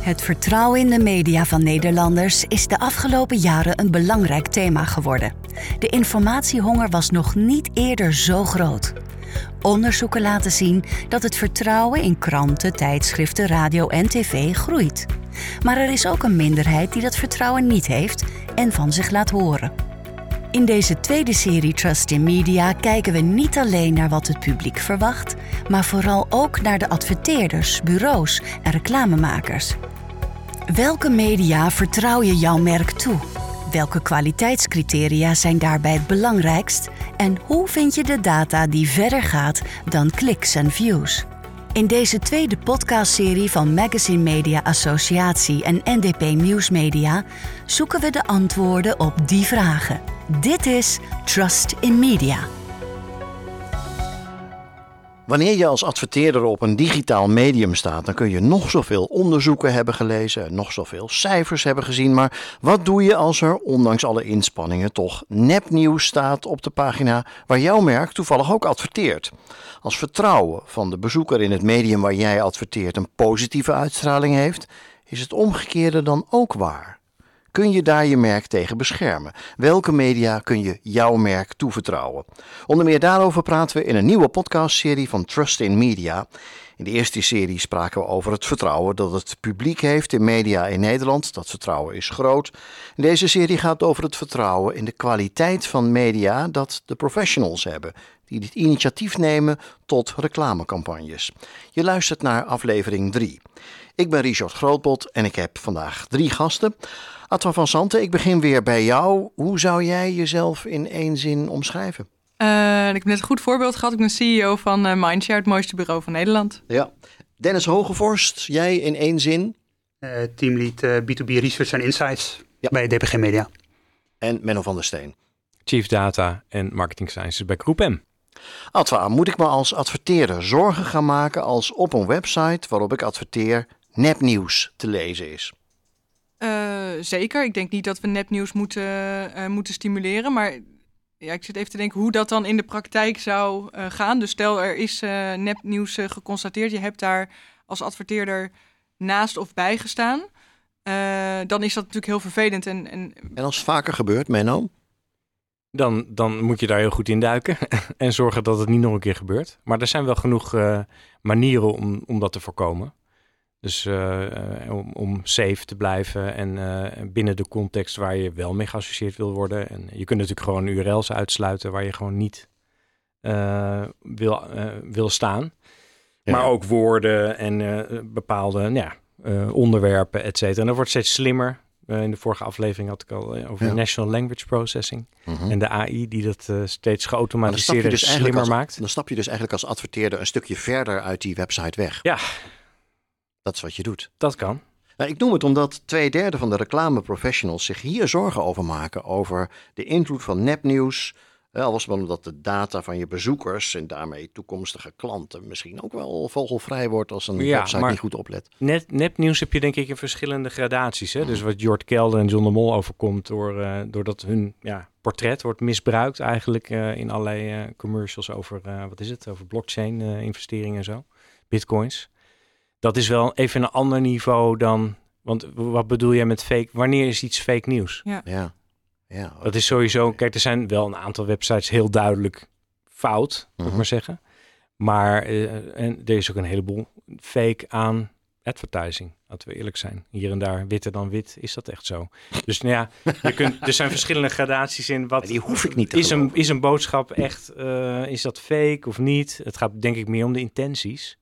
Het vertrouwen in de media van Nederlanders is de afgelopen jaren een belangrijk thema geworden. De informatiehonger was nog niet eerder zo groot. Onderzoeken laten zien dat het vertrouwen in kranten, tijdschriften, radio en tv groeit. Maar er is ook een minderheid die dat vertrouwen niet heeft en van zich laat horen. In deze tweede serie Trust in Media kijken we niet alleen naar wat het publiek verwacht, maar vooral ook naar de adverteerders, bureaus en reclamemakers. Welke media vertrouw je jouw merk toe? Welke kwaliteitscriteria zijn daarbij het belangrijkst? En hoe vind je de data die verder gaat dan kliks en views? In deze tweede podcastserie van Magazine Media Associatie en NDP Nieuwsmedia zoeken we de antwoorden op die vragen. Dit is Trust in Media. Wanneer je als adverteerder op een digitaal medium staat, dan kun je nog zoveel onderzoeken hebben gelezen, nog zoveel cijfers hebben gezien. Maar wat doe je als er, ondanks alle inspanningen, toch nepnieuws staat op de pagina waar jouw merk toevallig ook adverteert? Als vertrouwen van de bezoeker in het medium waar jij adverteert een positieve uitstraling heeft, is het omgekeerde dan ook waar? Kun je daar je merk tegen beschermen? Welke media kun je jouw merk toevertrouwen? Onder meer daarover praten we in een nieuwe podcastserie van Trust in Media. In de eerste serie spraken we over het vertrouwen dat het publiek heeft in media in Nederland. Dat vertrouwen is groot. Deze serie gaat over het vertrouwen in de kwaliteit van media dat de professionals hebben. Die dit initiatief nemen tot reclamecampagnes. Je luistert naar aflevering 3. Ik ben Richard Grootbot en ik heb vandaag drie gasten. Atwa van Santen, ik begin weer bij jou. Hoe zou jij jezelf in één zin omschrijven? Uh, ik heb net een goed voorbeeld gehad. Ik ben CEO van uh, Mindshare, het mooiste bureau van Nederland. Ja. Dennis Hogevorst, jij in één zin? Uh, teamlead B2B Research and Insights bij DPG Media. En Menno van der Steen. Chief Data en Marketing Sciences bij Groep M. Atwa, moet ik me als adverteerder zorgen gaan maken als op een website waarop ik adverteer nepnieuws te lezen is? Uh, zeker. Ik denk niet dat we nepnieuws moeten, uh, moeten stimuleren. Maar ja, ik zit even te denken hoe dat dan in de praktijk zou uh, gaan. Dus stel er is nepnieuws geconstateerd. Je hebt daar als adverteerder naast of bij gestaan. dan is dat natuurlijk heel vervelend. En, en... en als het vaker gebeurt, Menno? Dan, dan moet je daar heel goed in duiken en zorgen dat het niet nog een keer gebeurt. Maar er zijn wel genoeg manieren om, om dat te voorkomen. Dus uh, om, om, safe te blijven en uh, binnen de context waar je wel mee geassocieerd wil worden. En je kunt natuurlijk gewoon URL's uitsluiten waar je gewoon niet wil, wil staan. Ja. Maar ook woorden en bepaalde nou ja, onderwerpen, et cetera. En dat wordt steeds slimmer. in de vorige aflevering had ik al over ja. National Language Processing. Mm -hmm. En de AI die dat steeds geautomatiseerd en dus slimmer als, maakt. Dan stap je dus eigenlijk als adverteerder een stukje verder uit die website weg. Ja, dat is wat je doet. Dat kan. Nou, ik noem het omdat twee derde van de reclameprofessionals zich hier zorgen over maken. Over de invloed van nepnieuws. Al was het omdat de data van je bezoekers en daarmee toekomstige klanten misschien ook wel vogelvrij wordt als een ja, website niet goed oplet. Net, nepnieuws heb je denk ik in verschillende gradaties. Hè? Dus wat Jort Kelder en John de Mol overkomt door, uh, doordat hun ja, portret wordt misbruikt eigenlijk uh, in allerlei uh, commercials over, wat is het, over blockchain investeringen en zo, bitcoins dat is wel even een ander niveau dan. Want wat bedoel jij met fake? Wanneer is iets fake nieuws? Ja. ja. ja dat is sowieso. Kijk, er zijn wel een aantal websites heel duidelijk fout, moet ik maar zeggen. Maar uh, en er is ook een heleboel fake aan advertising. Laten we eerlijk zijn. Hier en daar, witter dan wit, is dat echt zo. Dus nou ja, je kunt, er zijn verschillende gradaties in. Wat, die hoef ik niet te is een, is een boodschap echt, uh, is dat fake of niet? Het gaat denk ik meer om de intenties.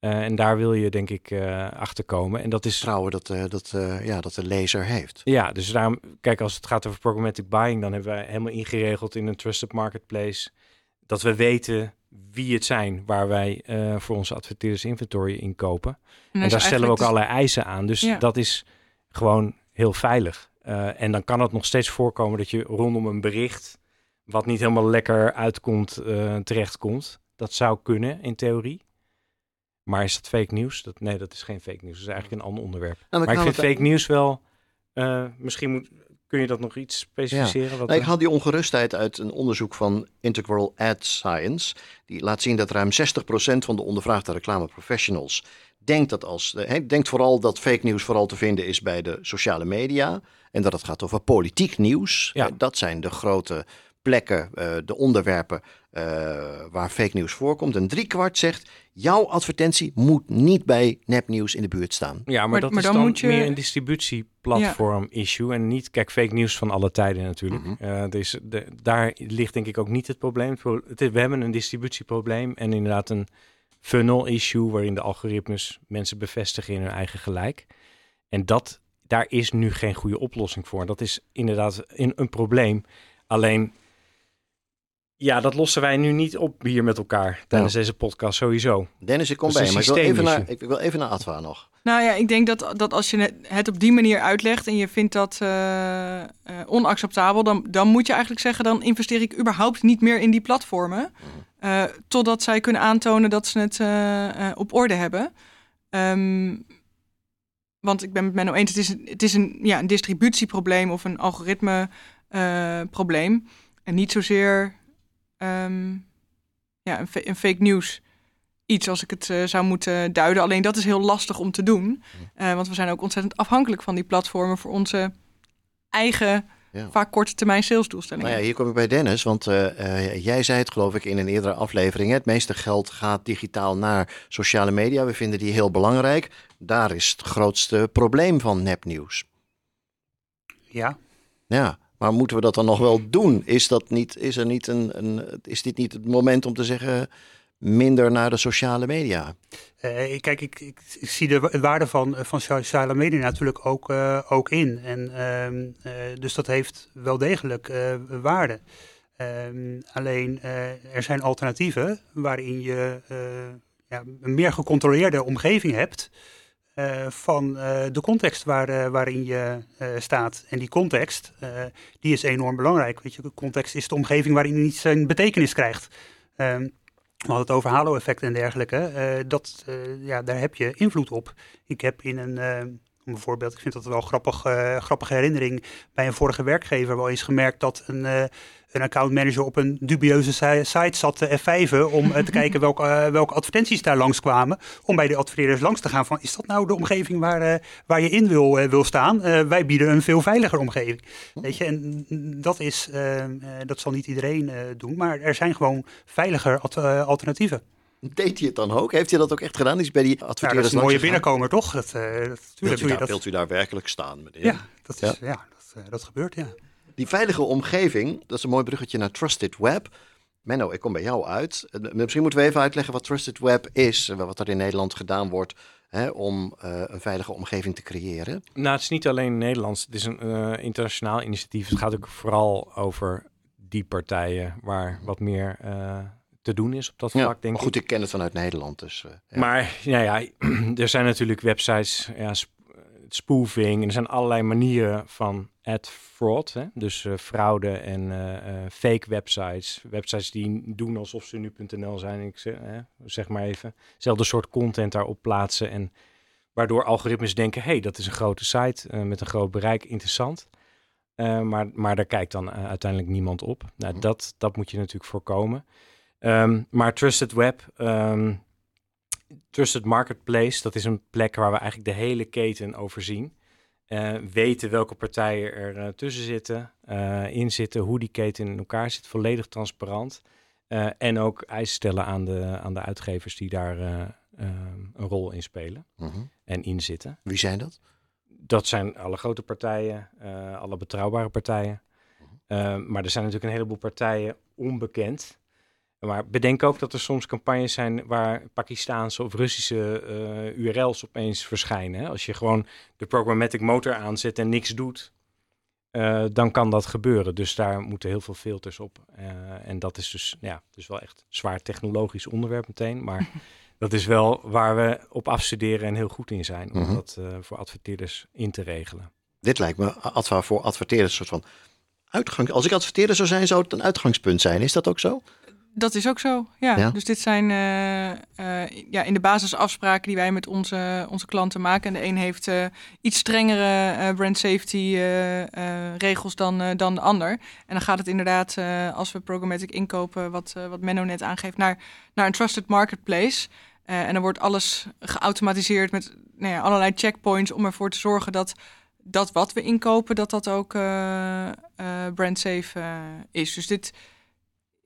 Uh, en daar wil je denk ik uh, achter komen. En dat is. Trouwen dat, uh, dat, ja, dat de lezer heeft. Ja, dus daarom, kijk, als het gaat over programmatic buying, dan hebben wij helemaal ingeregeld in een trusted marketplace. Dat we weten wie het zijn waar wij voor onze adverteerders inventory in kopen. En, en daar stellen we ook dus... allerlei eisen aan. Dus ja. dat is gewoon heel veilig. en dan kan het nog steeds voorkomen dat je rondom een bericht, wat niet helemaal lekker uitkomt, terechtkomt. Dat zou kunnen in theorie. Maar is dat fake nieuws? Dat, nee, dat is geen fake nieuws. Dat is eigenlijk een ander onderwerp. Nou, maar ik vind fake nieuws wel... Uh, misschien moet, kun je dat nog iets specificeren? Ja. Wat nou, ik haal die ongerustheid uit een onderzoek van Integral Ad Science. Die laat zien dat ruim 60% van de ondervraagde reclameprofessionals denkt dat als. Hij denkt vooral dat fake nieuws vooral te vinden is bij de sociale media. En dat het gaat over politiek nieuws. Ja. Eh, Dat zijn de grote plekken, eh, de onderwerpen eh, waar fake nieuws voorkomt. En driekwart zegt: jouw advertentie moet niet bij nepnieuws in de buurt staan. Ja, maar, Maar- dat maar is dan dan moet je- meer een distributieplatform issue. En niet, kijk, fake nieuws van alle tijden natuurlijk. Dus de, daar ligt denk ik ook niet het probleem. Het is, we hebben een distributieprobleem en inderdaad een funnel issue... waarin de algoritmes mensen bevestigen in hun eigen gelijk. En dat, daar is nu geen goede oplossing voor. Dat is inderdaad een, een probleem. Alleen, ja, dat lossen wij nu niet op hier met elkaar... tijdens deze podcast sowieso. Dennis, ik kom Dat bij is je, een maar ik wil, even naar, ik wil even naar Atwa nog. Nou ja, ik denk dat, dat als je het- op die manier uitlegt en je vindt dat eh, eh, onacceptabel, dan, dan moet je eigenlijk zeggen, dan investeer ik überhaupt niet meer in die platformen. eh, totdat zij kunnen aantonen dat ze het eh, eh, op orde hebben. Ehm, want ik ben met Menno eens, het is, een- het is een, ja, een distributieprobleem of een algoritme eh, probleem. En niet zozeer ehm, ja, een, fa- een fake news iets als ik het eh, zou moeten duiden. Alleen dat is heel lastig om te doen. Eh, want we zijn ook ontzettend afhankelijk van die platformen voor onze eigen, Ja. vaak korte termijn salesdoelstellingen. Nou ja, hier kom ik bij Dennis, want eh, eh, jij zei het geloof ik in een eerdere aflevering. hè, Het meeste geld gaat digitaal naar sociale media. We vinden die heel belangrijk. Daar is het grootste probleem van nepnieuws. Ja, Ja, maar moeten we dat dan nog wel doen? Is, dat niet, is, er niet een, een, is dit niet het moment om te zeggen minder naar de sociale media? Eh, kijk, ik, ik, zie de wa- waarde van, eh, van sociale media natuurlijk ook, eh, ook in. En, ehm, eh, dus dat heeft wel degelijk waarde. Ehm, alleen er zijn alternatieven waarin je ja, een meer gecontroleerde omgeving hebt. Eh, van eh, de context waar, eh, waarin je staat. En die context, die is enorm belangrijk. Weet je, context is de omgeving waarin iets zijn betekenis krijgt. Ehm, we hadden het over halo-effect en dergelijke. dat, ja, daar heb je invloed op. Ik heb in een, bijvoorbeeld, ik vind dat wel een grappig, grappige herinnering, bij een vorige werkgever wel eens gemerkt dat een, eh een accountmanager op een dubieuze si- site zat te F5'en om eh, te kijken welke, eh, welke advertenties daar langskwamen. Om bij de adverteerders langs te gaan van, is dat nou de omgeving waar, waar je in wil, wil staan? Wij bieden een veel veiliger omgeving. Weet je, en dat is, dat zal niet iedereen doen, maar er zijn gewoon veiliger alternatieven. Deed hij het dan ook? Heeft hij dat ook echt gedaan? Is bij die Ja, dat is een mooie binnenkomer, toch? Dat, eh, dat, tuurlijk Wilt u, doe je daar, dat. wilt u daar werkelijk staan, meneer? Ja, dat, is, Ja. ja. dat, eh, dat gebeurt, ja. Die veilige omgeving, dat is een mooi bruggetje naar Trusted Web. Menno, ik kom bij jou uit. Eh, Misschien moeten we even uitleggen wat Trusted Web is. Wat er in Nederland gedaan wordt hè, om eh, een veilige omgeving te creëren. Nou, het is niet alleen Nederlands. Het is een eh, internationaal initiatief. Het gaat ook vooral over die partijen waar wat meer eh, te doen is op dat vlak, denk maar goed, ik ken het vanuit Nederland. Dus, eh, ja. Maar ja, ja, er zijn natuurlijk websites, ja, sp- spoofing. En er zijn allerlei manieren van ad fraud. Hè? Dus eh, fraude en eh, fake websites. Websites die doen alsof ze nu.nl zijn. Ik zeg, hè, zeg maar even. Zelfde soort content daarop plaatsen. En waardoor algoritmes denken, hey, dat is een grote site met een groot bereik, interessant. Maar, maar daar kijkt dan uiteindelijk niemand op. Nou, Mhm. dat, dat moet je natuurlijk voorkomen. Ehm, maar Trusted Web, ehm, Trusted Marketplace, dat is een plek waar we eigenlijk de hele keten overzien. Eh weten welke partijen er eh, tussen zitten, eh, in zitten, hoe die keten in elkaar zit, volledig transparant. En ook eisen stellen aan de, aan de uitgevers die daar eh, eh, een rol in spelen Mhm. en in zitten. Wie zijn dat? Dat zijn alle grote partijen, alle betrouwbare partijen. Eh, maar er zijn natuurlijk een heleboel partijen onbekend. Maar bedenk ook dat er soms campagnes zijn waar Pakistaanse of Russische eh, URL's opeens verschijnen. hè. Als je gewoon de programmatic motor aanzet en niks doet, eh, dan kan dat gebeuren. Dus daar moeten heel veel filters op. Eh, en dat is dus, ja, dus wel echt zwaar technologisch onderwerp meteen. Maar dat is wel waar we op afstuderen en heel goed in zijn. Om Mhm. dat voor adverteerders in te regelen. Dit lijkt me adva voor adverteerders een soort van uitgang. Als ik adverteerder zou zijn, zou het een uitgangspunt zijn. Is dat ook zo? Dat is ook zo, ja. Ja. Dus dit zijn eh, eh, ja, in de basis afspraken die wij met onze, onze klanten maken. En de een heeft eh, iets strengere brand safety regels dan, dan de ander. En dan gaat het inderdaad, als we programmatic inkopen, wat, wat Menno net aangeeft, naar, naar een trusted marketplace. en dan wordt alles geautomatiseerd met nou ja, allerlei checkpoints om ervoor te zorgen dat dat wat we inkopen, dat dat ook brand safe is. Dus dit,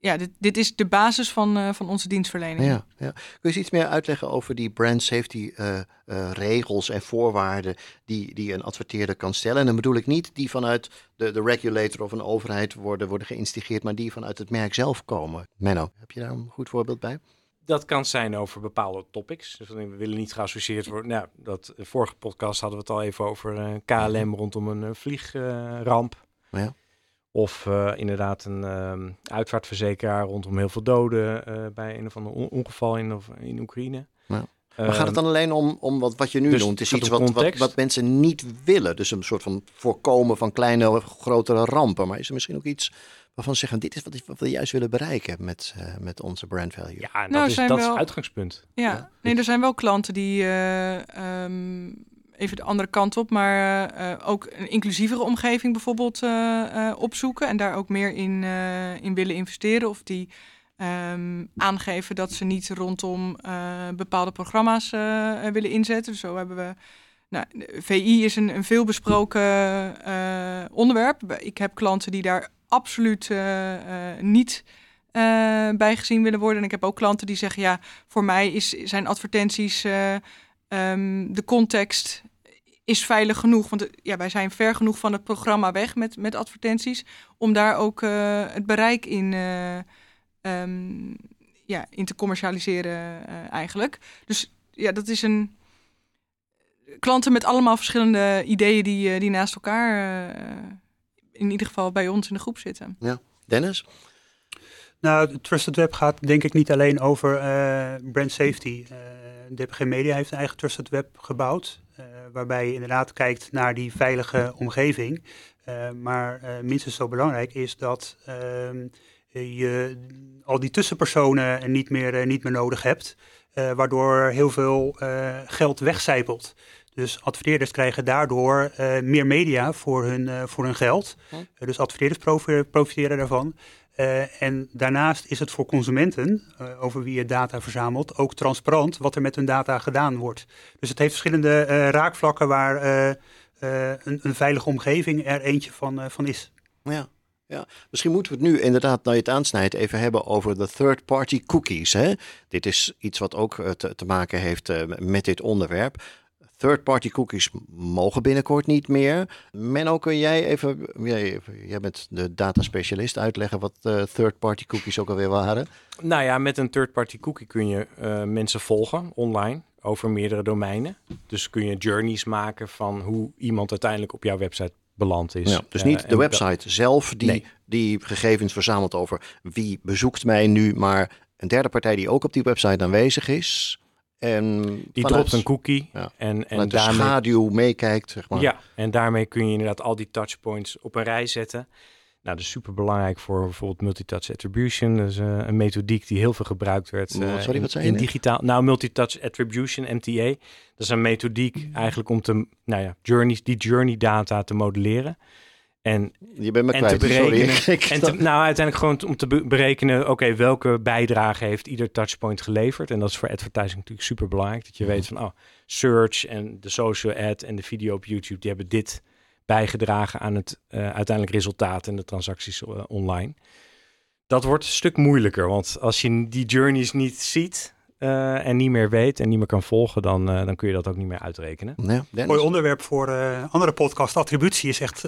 ja, dit, dit is de basis van, uh, van onze dienstverlening. Ja, ja. Kun je eens iets meer uitleggen over die brand safety uh, uh, regels en voorwaarden die, die een adverteerder kan stellen? En dan bedoel ik niet die vanuit de, de regulator of een overheid worden, worden geïnstigeerd, maar die vanuit het merk zelf komen. Menno, heb je daar een goed voorbeeld bij? Dat kan zijn over bepaalde topics. Dus we willen niet geassocieerd worden. Nou, dat de vorige podcast hadden we het al even over KLM rondom een vliegramp. ja. Of uh, inderdaad een uh, uitvaartverzekeraar rondom heel veel doden uh, bij een of ander ongeval in, of in Oekraïne. Ja. Maar gaat het dan alleen om, om wat, wat je nu dus noemt? Het is iets wat, wat, wat, mensen niet willen. Dus een soort van voorkomen van kleine of grotere rampen. Maar is er misschien ook iets waarvan ze zeggen: dit is wat, wat we juist willen bereiken met, uh, met onze brand value? Ja, dat, nou, is, dat wel... is uitgangspunt. Ja. ja. nee, er zijn wel klanten die. Um, even de andere kant op, maar uh, ook een inclusievere omgeving bijvoorbeeld uh, opzoeken en daar ook meer in, in willen investeren. Of die um, aangeven dat ze niet rondom bepaalde programma's willen inzetten. Dus zo hebben we. Nou, VI is een, een veelbesproken onderwerp. Ik heb klanten die daar absoluut niet bij gezien willen worden. En ik heb ook klanten die zeggen: ja, voor mij is, zijn advertenties. Um, de context is veilig genoeg. Want ja, wij zijn ver genoeg van het programma weg met, met advertenties. Om daar ook uh, het bereik in, uh, um, ja, in te commercialiseren uh, eigenlijk. Dus ja, dat is een... Klanten met allemaal verschillende ideeën die, die naast elkaar in ieder geval bij ons in de groep zitten. Ja, Dennis? Nou, Trusted Web gaat denk ik niet alleen over brand safety. DPG Media heeft een eigen Trusted Web gebouwd. Uh, waarbij je inderdaad kijkt naar die veilige omgeving. Uh, maar uh, minstens zo belangrijk is dat ehm, je al die tussenpersonen niet meer, niet meer nodig hebt. waardoor heel veel geld wegcijpelt. Dus adverteerders krijgen daardoor meer media voor hun, voor hun geld. dus adverteerders profiteren daarvan. Uh, en daarnaast is het voor consumenten, uh, over wie je data verzamelt, ook transparant wat er met hun data gedaan wordt. Dus het heeft verschillende uh, raakvlakken waar een, een, veilige omgeving er eentje van, van is. Ja. Ja, misschien moeten we het nu inderdaad, nou je het aansnijdt, even hebben over de third-party cookies. Hè? Dit is iets wat ook te, te maken heeft met dit onderwerp. Third-party cookies mogen binnenkort niet meer. Menno, kun jij even, jij, jij bent de data specialist, uitleggen wat uh, third-party cookies ook alweer waren? Nou ja, met een third-party cookie kun je uh, mensen volgen online over meerdere domeinen. Dus kun je journeys maken van hoe iemand uiteindelijk op jouw website beland is. Ja, dus niet uh, de website zelf die, nee. die gegevens verzamelt over wie bezoekt mij nu, maar een derde partij die ook op die website aanwezig is, en die dropt een cookie. En, en de daarmee, schaduw meekijkt, zeg maar. Ja, en daarmee kun je inderdaad al die touchpoints op een rij zetten. Nou, dat is super belangrijk voor bijvoorbeeld multitouch attribution. Dat is uh, een methodiek die heel veel gebruikt werd uh, Sorry, wat zei in, in digitaal. Nou, multitouch attribution, MTA. Dat is een methodiek eigenlijk om te, nou ja, journeys, die journey data te modelleren. En, je bent me en kwijt, te berekenen. Sorry. en te, nou, uiteindelijk gewoon om te berekenen, oké, welke bijdrage heeft ieder touchpoint geleverd? En dat is voor advertising natuurlijk super belangrijk. Dat je weet van, oh, search en de social ad en de video op YouTube, die hebben dit bijgedragen aan het uh, uiteindelijk resultaat en de transacties uh, online. Dat wordt een stuk moeilijker, want als je die journeys niet ziet, uh, en niet meer weet en niet meer kan volgen, dan, uh, dan kun je dat ook niet meer uitrekenen. Ja, Mooi onderwerp voor uh, andere podcast. Attributie is echt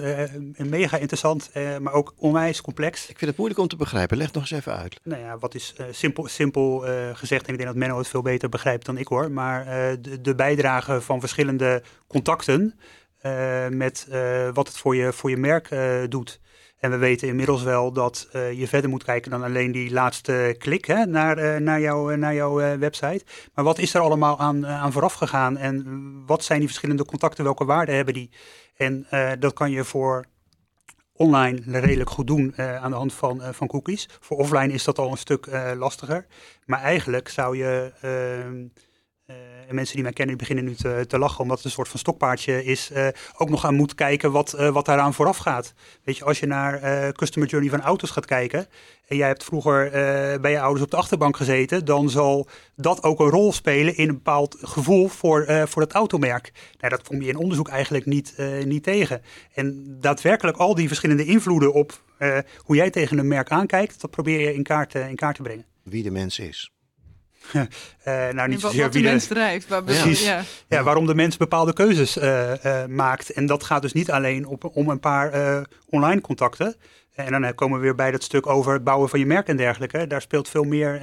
mega interessant, maar ook onwijs complex. Ik vind het moeilijk om te begrijpen. Leg nog eens even uit. Nou ja, wat is simpel, simpel gezegd, en ik denk dat Menno het veel beter begrijpt dan ik hoor, maar de, de bijdrage van verschillende contacten met wat het voor je, voor je merk doet. En we weten inmiddels wel dat uh, je verder moet kijken dan alleen die laatste klik hè, naar, uh, naar, jou, uh, naar jouw website. Maar wat is er allemaal aan, aan vooraf gegaan en wat zijn die verschillende contacten, welke waarden hebben die? En dat kan je voor online redelijk goed doen aan de hand van, van cookies. Voor offline is dat al een stuk lastiger. Maar eigenlijk zou je ehm, en mensen die mij kennen, die beginnen nu te, te lachen, omdat het een soort van stokpaardje is, ook nog aan moet kijken wat, wat daaraan vooraf gaat. Weet je, als je naar Customer Journey van auto's gaat kijken, en jij hebt vroeger bij je ouders op de achterbank gezeten, dan zal dat ook een rol spelen in een bepaald gevoel voor, voor het automerk. Nou, dat kom je in onderzoek eigenlijk niet, niet tegen. En daadwerkelijk al die verschillende invloeden op hoe jij tegen een merk aankijkt, dat probeer je in kaart, in kaart te brengen. Wie de mens is. Uh, nou, niet zozeer wat de mens drijft. Waar Precies. Ja. ja. waarom de mens bepaalde keuzes uh, uh, maakt. En dat gaat dus niet alleen op, om een paar online contacten. En dan komen we weer bij dat stuk over het bouwen van je merk en dergelijke. Daar speelt veel meer,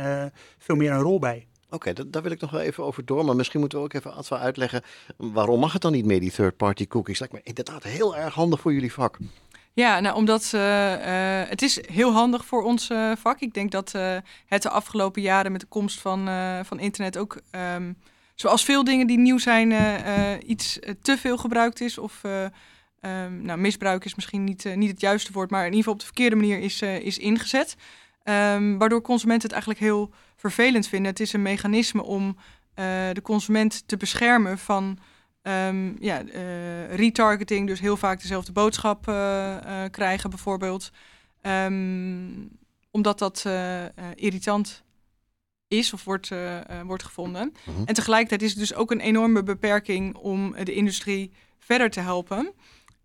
veel meer een rol bij. Oké, daar wil ik nog wel even over door. Maar misschien moeten we ook even Adva uitleggen. Waarom mag het dan niet meer, die third-party cookies? Lijkt me inderdaad heel erg handig voor jullie vak. Ja, nou, omdat uh, uh, het is heel handig voor ons uh, vak. Ik denk dat het de afgelopen jaren met de komst van, van internet ook, um, zoals veel dingen die nieuw zijn, iets te veel gebruikt is. Of um, nou, misbruik is misschien niet, niet het juiste woord, maar in ieder geval op de verkeerde manier is, is ingezet. Um, waardoor consumenten het eigenlijk heel vervelend vinden. Het is een mechanisme om de consument te beschermen van Um, ja, uh, retargeting, dus heel vaak dezelfde boodschap uh, uh, krijgen bijvoorbeeld. Um, omdat dat irritant is of wordt, wordt gevonden. -hmm. En tegelijkertijd is het dus ook een enorme beperking om de industrie verder te helpen.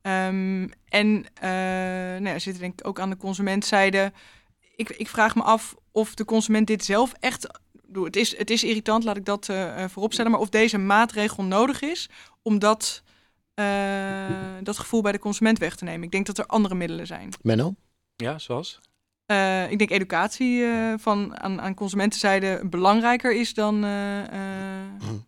Um, en nou ja, zit denk ik ook aan de consumentzijde. Ik, ik vraag me af of de consument dit zelf echt het, is, het is irritant, laat ik dat uh, vooropstellen. Maar of deze maatregel nodig is om dat, uh, dat gevoel bij de consument weg te nemen. Ik denk dat er andere middelen zijn. Menno? Ja, zoals? Uh, ik denk educatie van, aan, aan consumentenzijde belangrijker is dan. Mm.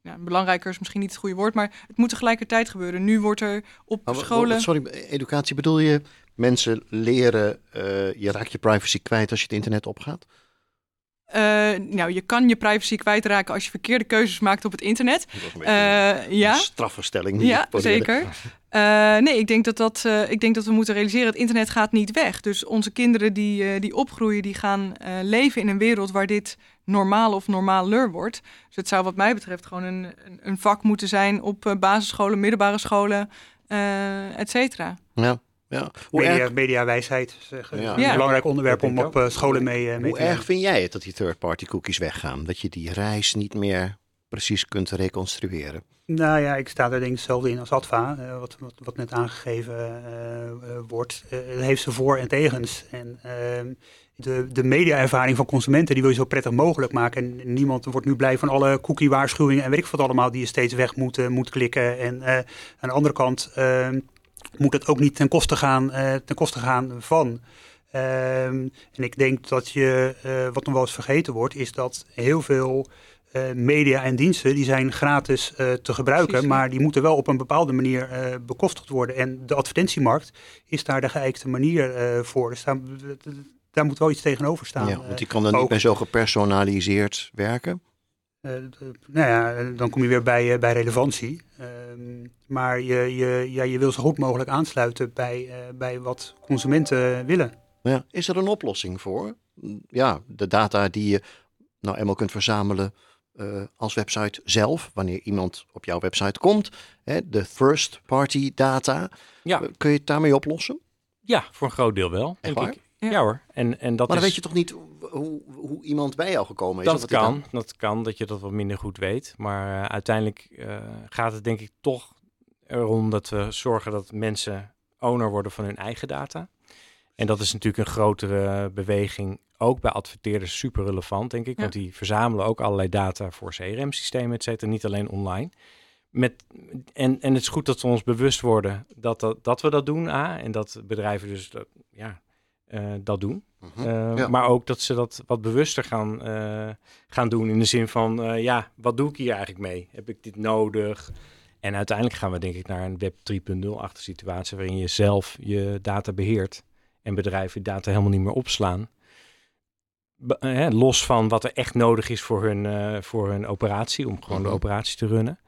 Ja, belangrijker is misschien niet het goede woord, maar het moet tegelijkertijd gebeuren. Nu wordt er op oh, scholen. Sorry, educatie bedoel je mensen leren, je raakt je privacy kwijt als je het internet opgaat? Uh, nou, je kan je privacy kwijtraken als je verkeerde keuzes maakt op het internet. Uh, ja. Strafverstelling. Ja, zeker. Uh, nee, ik denk dat, dat, ik denk dat we moeten realiseren, het internet gaat niet weg. Dus onze kinderen die, die opgroeien, die gaan leven in een wereld waar dit normaal of normaler wordt. Dus het zou wat mij betreft gewoon een, een, een vak moeten zijn op basisscholen, middelbare scholen, et cetera. Ja. Ja. Hoe media, erg... mediawijsheid ja. een belangrijk onderwerp om op uh, scholen mee, uh, mee Hoe erg vind jij het dat die third-party cookies weggaan? Dat je die reis niet meer precies kunt reconstrueren? Nou ja, ik sta er denk ik hetzelfde in als Adva, uh, wat, wat, wat, net aangegeven wordt. het heeft ze voor- en tegens. En ehm, de, de media-ervaring van consumenten, die wil je zo prettig mogelijk maken. En niemand wordt nu blij van alle cookie-waarschuwingen en weet ik wat allemaal, die je steeds weg moet, moet klikken. En aan de andere kant ehm, moet het ook niet ten koste gaan, uh, ten koste gaan van. Um, en ik denk dat je, uh, wat nog wel eens vergeten wordt, is dat heel veel uh, media en diensten, die zijn gratis te gebruiken, Precies, maar die moeten wel op een bepaalde manier bekostigd worden. En de advertentiemarkt is daar de geëikte manier voor. Dus daar, daar, moet wel iets tegenover staan. Ja, want die kan dan niet meer zo gepersonaliseerd werken? Uh, nou ja, dan kom je weer bij, uh, bij relevantie. Uh, maar je, je, ja, je wil zo goed mogelijk aansluiten bij, uh, bij wat consumenten willen. Ja, is er een oplossing voor? Ja, de data die je nou eenmaal kunt verzamelen als website zelf, wanneer iemand op jouw website komt, hè, de first party data. Ja. kun je het daarmee oplossen? Ja, voor een groot deel wel, denk ik. Ja. hoor. En, en dat maar dan weet je toch niet hoe, hoe iemand bij jou gekomen is? Dat kan, dat kan, dat je dat wat minder goed weet. Maar uh, uiteindelijk uh, gaat het denk ik toch erom dat we zorgen dat mensen owner worden van hun eigen data. En dat is natuurlijk een grotere beweging, ook bij adverteerders super relevant, denk ik. Ja. Want die verzamelen ook allerlei data voor CRM-systemen, et cetera, niet alleen online. Met, en, en het is goed dat we ons bewust worden dat, dat, dat we dat doen, A. En dat bedrijven dus dat, ja, uh, dat doen. Uh, ja. Maar ook dat ze dat wat bewuster gaan, uh, gaan doen. In de zin van, ja, wat doe ik hier eigenlijk mee? Heb ik dit nodig? En uiteindelijk gaan we denk ik naar een web 3.0-achtige situatie... waarin je zelf je data beheert. En bedrijven data helemaal niet meer opslaan. Be los van wat er echt nodig is voor hun, voor hun operatie... om gewoon de mhm. operatie te runnen.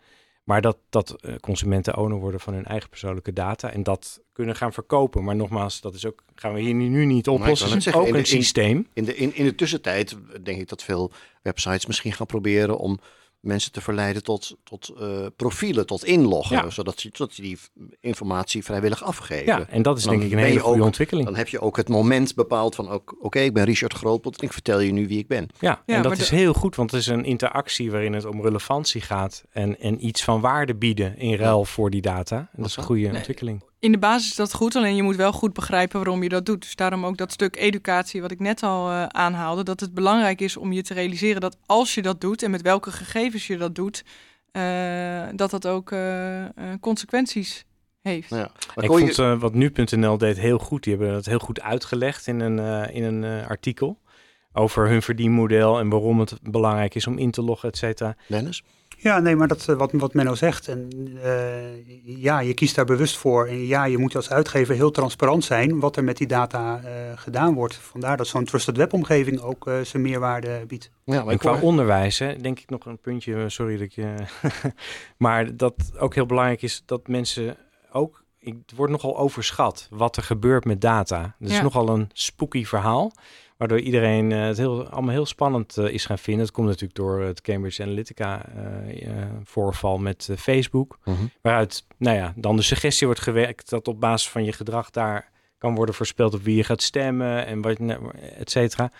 Maar dat, dat uh, consumenten owner worden van hun eigen persoonlijke data en dat kunnen gaan verkopen. Maar nogmaals, dat is ook, gaan we hier nu niet oplossen. Het is ook een systeem. In de, in, in de tussentijd denk ik dat veel websites misschien gaan proberen om mensen te verleiden tot, tot eh, profielen, tot inloggen, Ja. zodat, ze, zodat ze die informatie vrijwillig afgeven. Ja, en dat is denk ik een hele goede ook- ontwikkeling. Dan heb je ook het moment bepaald van, ook- oké, ik ben Richard Grootpot en ik vertel je nu wie ik ben. Ja, Ja, en dat is de- heel goed, want het is een interactie waarin het om relevantie gaat en, en iets van waarde bieden in ruil voor die data. En dat is een goede Nee. ontwikkeling. In de basis is dat goed, alleen je moet wel goed begrijpen waarom je dat doet. Dus daarom ook dat stuk educatie wat ik net al eh, aanhaalde. Dat het belangrijk is om je te realiseren dat als je dat doet en met welke gegevens je dat doet, eh, dat dat ook eh, eh, consequenties heeft. Ja. Ik je- vond eh, wat nu.nl deed heel goed. Die hebben het heel goed uitgelegd in een, eh, in een eh, artikel over hun verdienmodel en waarom het belangrijk is om in te loggen, et cetera. Dennis? Ja, nee, maar dat, eh, wat, wat Menno zegt. En, eh, ja, je kiest daar bewust voor. En ja, je moet als uitgever heel transparant zijn wat er met die data eh, gedaan wordt. Vandaar dat zo'n trusted web omgeving ook eh, zijn meerwaarde biedt. Ja, maar En ik qua hoor- onderwijs, hè, denk ik nog een puntje, sorry dat ik je... maar dat ook heel belangrijk is dat mensen ook... ik- Het wordt nogal overschat wat er gebeurt met data. Het is Ja. nogal een spooky verhaal, waardoor iedereen eh, het heel, allemaal heel spannend eh, is gaan vinden. Het komt natuurlijk door het Cambridge Analytica eh, voorval met Facebook. Mhm. Waaruit, nou ja, dan de suggestie wordt gewerkt dat op basis van je gedrag daar kan worden voorspeld op wie je gaat stemmen en wat, et cetera.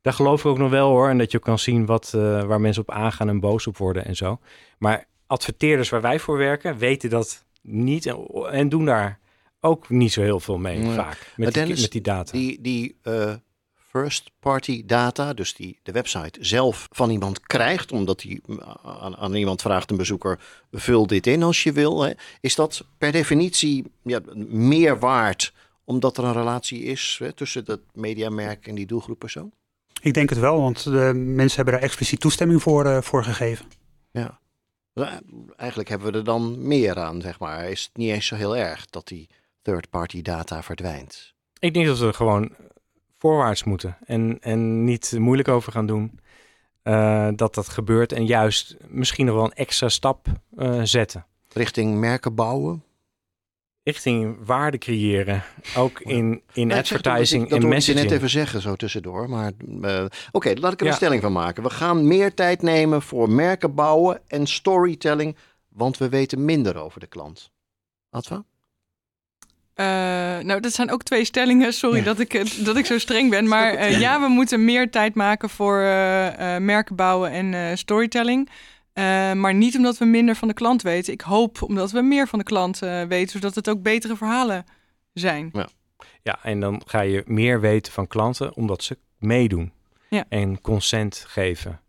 Daar geloof ik ook nog wel hoor. En dat je ook kan zien wat, waar mensen op aangaan en boos op worden en zo. Maar adverteerders waar wij voor werken, weten dat niet en, en doen daar ook niet zo heel veel mee vaak. Met die, Dennis, met die data. Die, die first party data, dus die de website zelf van iemand krijgt, omdat hij aan, aan iemand vraagt, een bezoeker, vul dit in als je wil. Hè. Is dat per definitie ja, meer waard omdat er een relatie is hè, tussen dat mediamerk en die doelgroeppersoon? Ik denk het wel, want de mensen hebben daar expliciet toestemming voor, eh, voor gegeven. Ja. Eigenlijk hebben we er dan meer aan, zeg maar. Is het niet eens zo heel erg dat die third party data verdwijnt? Ik denk dat we gewoon voorwaarts moeten en, en niet moeilijk over gaan doen. eh, dat dat gebeurt en juist misschien nog wel een extra stap eh, zetten. Richting merken bouwen? Richting waarde creëren, ook in, in dat- advertising dat, dat en messaging. net even zeggen, zo tussendoor. Maar eh, oké, laat ik er Ja. een stelling van maken. We gaan meer tijd nemen voor merken bouwen en storytelling, want we weten minder over de klant. Adva? Eh, nou, dat zijn ook twee stellingen. Sorry Ja. dat, ik, dat ik zo streng ben. Maar eh, ja, we moeten meer tijd maken voor eh, merken bouwen en storytelling. Maar niet omdat we minder van de klant weten. Ik hoop omdat we meer van de klant weten, zodat het ook betere verhalen zijn. Ja, en dan ga je meer weten van klanten omdat ze meedoen. Ja. En consent geven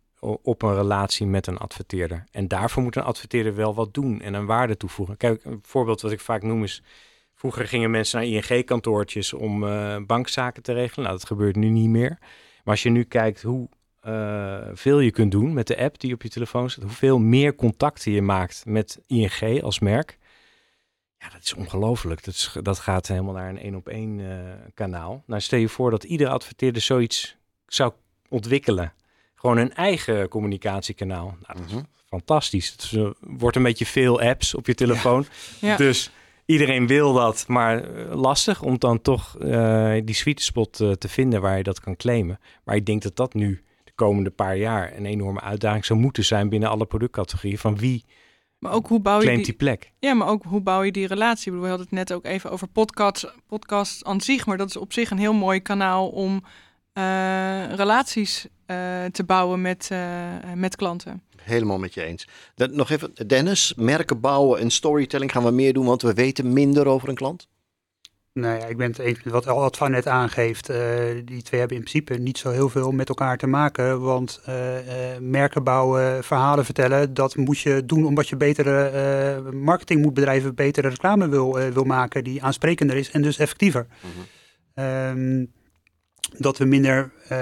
op een relatie met een adverteerder. En daarvoor moet een adverteerder wel wat doen en een waarde toevoegen. Kijk, een voorbeeld wat ik vaak noem is... Vroeger gingen mensen naar ING-kantoortjes om eh, bankzaken te regelen. Nou, dat gebeurt nu niet meer. Maar als je nu kijkt hoe eh, veel je kunt doen met de app die op je telefoon zit... hoeveel meer contacten je maakt met ING als merk... Ja, dat is ongelooflijk. Dat, is- dat gaat helemaal naar een één-op-één eh, kanaal. Nou, stel je voor dat iedere adverteerder zoiets zou ontwikkelen. Gewoon een eigen communicatiekanaal. Nou, dat is Mhm. fantastisch. Het eh, wordt een beetje veel apps op je telefoon. Ja. Dus iedereen wil dat, maar eh, lastig om dan toch eh, die sweet spot eh, te vinden waar je dat kan claimen. Maar ik denk dat dat nu de komende paar jaar een enorme uitdaging zou moeten zijn binnen alle productcategorieën. Van wie Maar ook hoe bouw je claimt die, die plek? Ja, maar ook hoe bouw je die relatie? Ik bedoel, we hadden het net ook even over podcasts, podcasts aan zich, maar dat is op zich een heel mooi kanaal om eh, relaties te bouwen met, eh, met klanten. Helemaal met je eens. Dat, nog even, Dennis, merken bouwen en storytelling gaan we meer doen, want we weten minder over een klant. Nou ja, ik ben het eens met wat Adva net aangeeft. Eh, die twee hebben in principe niet zo heel veel met elkaar te maken. Want eh, eh, merken bouwen, verhalen vertellen, dat moet je doen omdat je betere eh, marketing moet bedrijven, betere reclame wil, eh, wil maken die aansprekender is en dus effectiever. Ehm, dat we minder eh,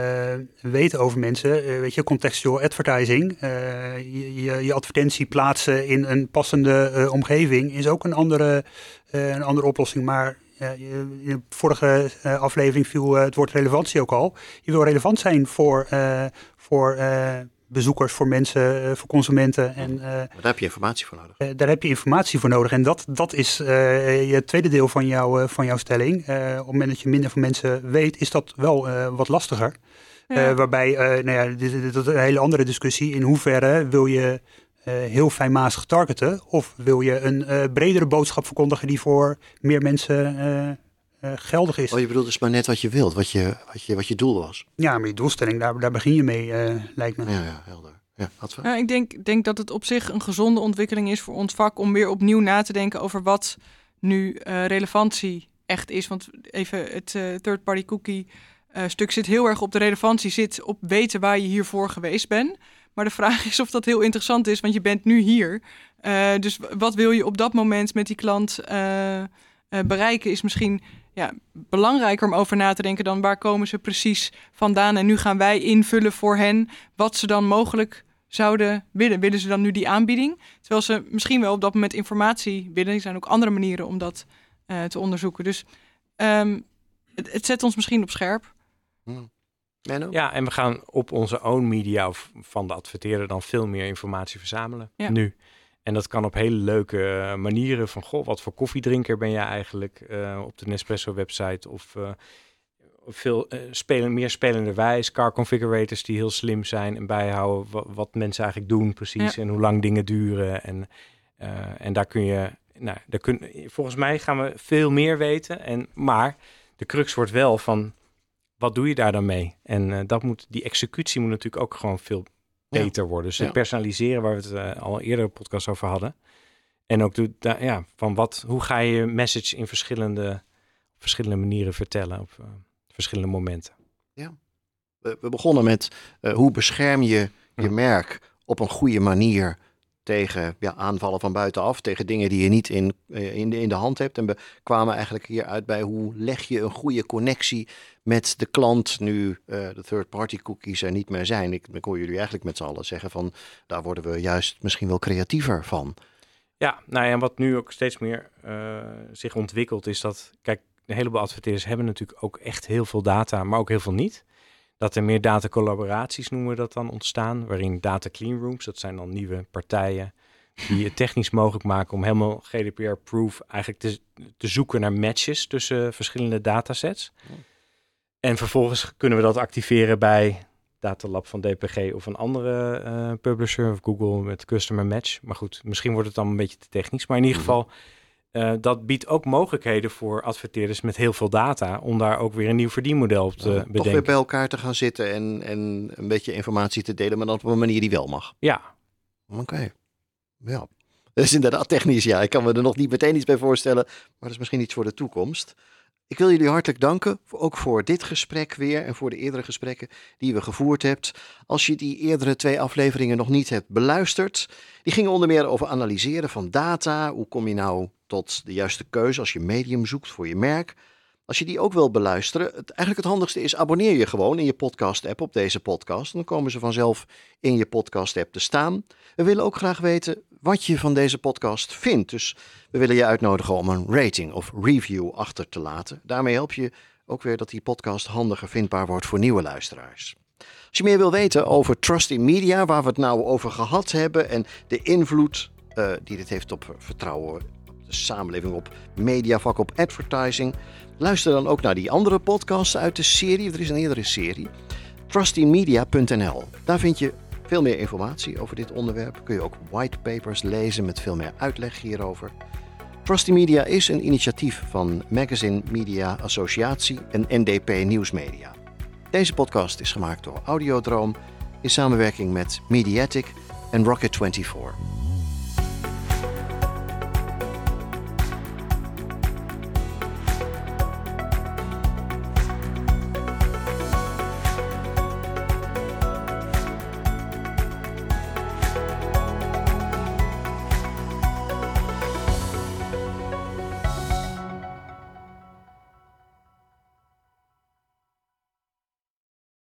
weten over mensen. Eh, weet je, contextual advertising. eh, je, je, advertentie plaatsen in een passende omgeving is ook een andere, een andere oplossing. Maar in de vorige aflevering viel het woord relevantie ook al. Je wil relevant zijn voor, voor bezoekers, voor mensen, eh, voor consumenten. En eh, Maar daar heb je informatie voor nodig. eh, daar heb je informatie voor nodig. En dat, dat is eh, je tweede deel van, jou, eh, van jouw stelling. Eh, op het moment dat je minder van mensen weet, is dat wel eh, wat lastiger. Ja. waarbij, nou ja, dit, dit, dat is een hele andere discussie. In hoeverre wil je heel fijnmazig targeten? Of wil je een bredere boodschap verkondigen die voor meer mensen geldig is? Oh, je bedoelt dus maar net wat je wilt, wat je, wat je, wat je doel was. Ja, maar je doelstelling, daar, daar begin je mee, lijkt me. Ja, ja helder. Ja, ja, ik denk, denk dat het op zich een gezonde ontwikkeling is voor ons vak om weer opnieuw na te denken over wat nu uh, relevantie echt is. Want even het uh, third-party cookie uh, stuk zit heel erg op de relevantie, zit op weten waar je hiervoor geweest bent. Maar de vraag is of dat heel interessant is, want je bent nu hier. dus wat wil je op dat moment met die klant bereiken, is misschien ja, belangrijker om over na te denken dan waar komen ze precies vandaan. En nu gaan wij invullen voor hen wat ze dan mogelijk zouden willen. Willen ze dan nu die aanbieding? Terwijl ze misschien wel op dat moment informatie willen. Er zijn ook andere manieren om dat uh, te onderzoeken. Dus um, het, het, zet ons misschien op scherp. Hmm. Ja, en we gaan op onze own media of van de adverteerder dan veel meer informatie verzamelen ja. nu. En dat kan op hele leuke eh, manieren. Van, goh, wat voor koffiedrinker ben jij eigenlijk uh, op de Nespresso-website? Of uh, veel uh, spelen, meer spelenderwijs. Car configurators die heel slim zijn en bijhouden wat, wat mensen eigenlijk doen precies. Ja. En hoe lang dingen duren. En, en daar kun je, nou, daar kun, volgens mij gaan we veel meer weten. En, maar de crux wordt wel van, wat doe je daar dan mee? En dat moet, die executie moet natuurlijk ook gewoon veel beter worden. Dus het personaliseren, waar we het uh, al eerder podcast over hadden. En ook de, ja, van wat, hoe ga je message in verschillende, verschillende manieren vertellen op uh, verschillende momenten. Ja, we, we begonnen met uh, hoe bescherm je je merk op een goede manier tegen ja, aanvallen van buitenaf, tegen dingen die je niet in, in, de, in de hand hebt. En we kwamen eigenlijk hier uit bij hoe leg je een goede connectie met de klant nu uh, de third-party cookies er niet meer zijn. Ik, ik hoor jullie eigenlijk met z'n allen zeggen van daar worden we juist misschien wel creatiever van. Ja, nou ja, en wat nu ook steeds meer uh, zich ontwikkelt is dat, kijk, een heleboel adverteerders hebben natuurlijk ook echt heel veel data, maar ook heel veel niet. Dat er meer data collaboraties noemen we dat dan ontstaan, waarin data clean rooms, dat zijn dan nieuwe partijen die het technisch mogelijk maken om helemaal GDPR-proof eigenlijk te, te zoeken naar matches tussen verschillende datasets. En vervolgens kunnen we dat activeren bij Datalab van DPG of een andere uh, publisher of Google met Customer Match. Maar goed, misschien wordt het dan een beetje te technisch. Maar in ieder mhm. geval, uh, dat biedt ook mogelijkheden voor adverteerders met heel veel data om daar ook weer een nieuw verdienmodel op te bedenken. Toch weer bij elkaar te gaan zitten en, en een beetje informatie te delen, maar dan op een manier die wel mag. Ja. Oké. Okay. Ja. Dat is inderdaad technisch, ja. Ik kan me er nog niet meteen iets bij voorstellen, maar dat is misschien iets voor de toekomst. Ik wil jullie hartelijk danken, ook voor dit gesprek weer en voor de eerdere gesprekken die we gevoerd hebt. Als je die eerdere twee afleveringen nog niet hebt beluisterd, die gingen onder meer over analyseren van data. Hoe kom je nou tot de juiste keuze als je medium zoekt voor je merk? Als je die ook wil beluisteren, het, eigenlijk het handigste is abonneer je gewoon in je podcast-app op deze podcast. Dan komen ze vanzelf in je podcast-app te staan. We willen ook graag weten wat je van deze podcast vindt. Dus we willen je uitnodigen om een rating of review achter te laten. Daarmee help je ook weer dat die podcast handiger vindbaar wordt voor nieuwe luisteraars. Als je meer wil weten over Trust in Media, waar we het nou over gehad hebben en de invloed uh, die dit heeft op vertrouwen op de samenleving, op mediavak, op advertising, luister dan ook naar die andere podcasts uit de serie. Er is een eerdere serie. Trustymedia.nl. Daar vind je veel meer informatie over dit onderwerp. Kun je ook whitepapers lezen met veel meer uitleg hierover. Trusty Media is een initiatief van Magazine Media Associatie en NDP Nieuwsmedia. Deze podcast is gemaakt door Audiodroom in samenwerking met Mediatic en Rocket24.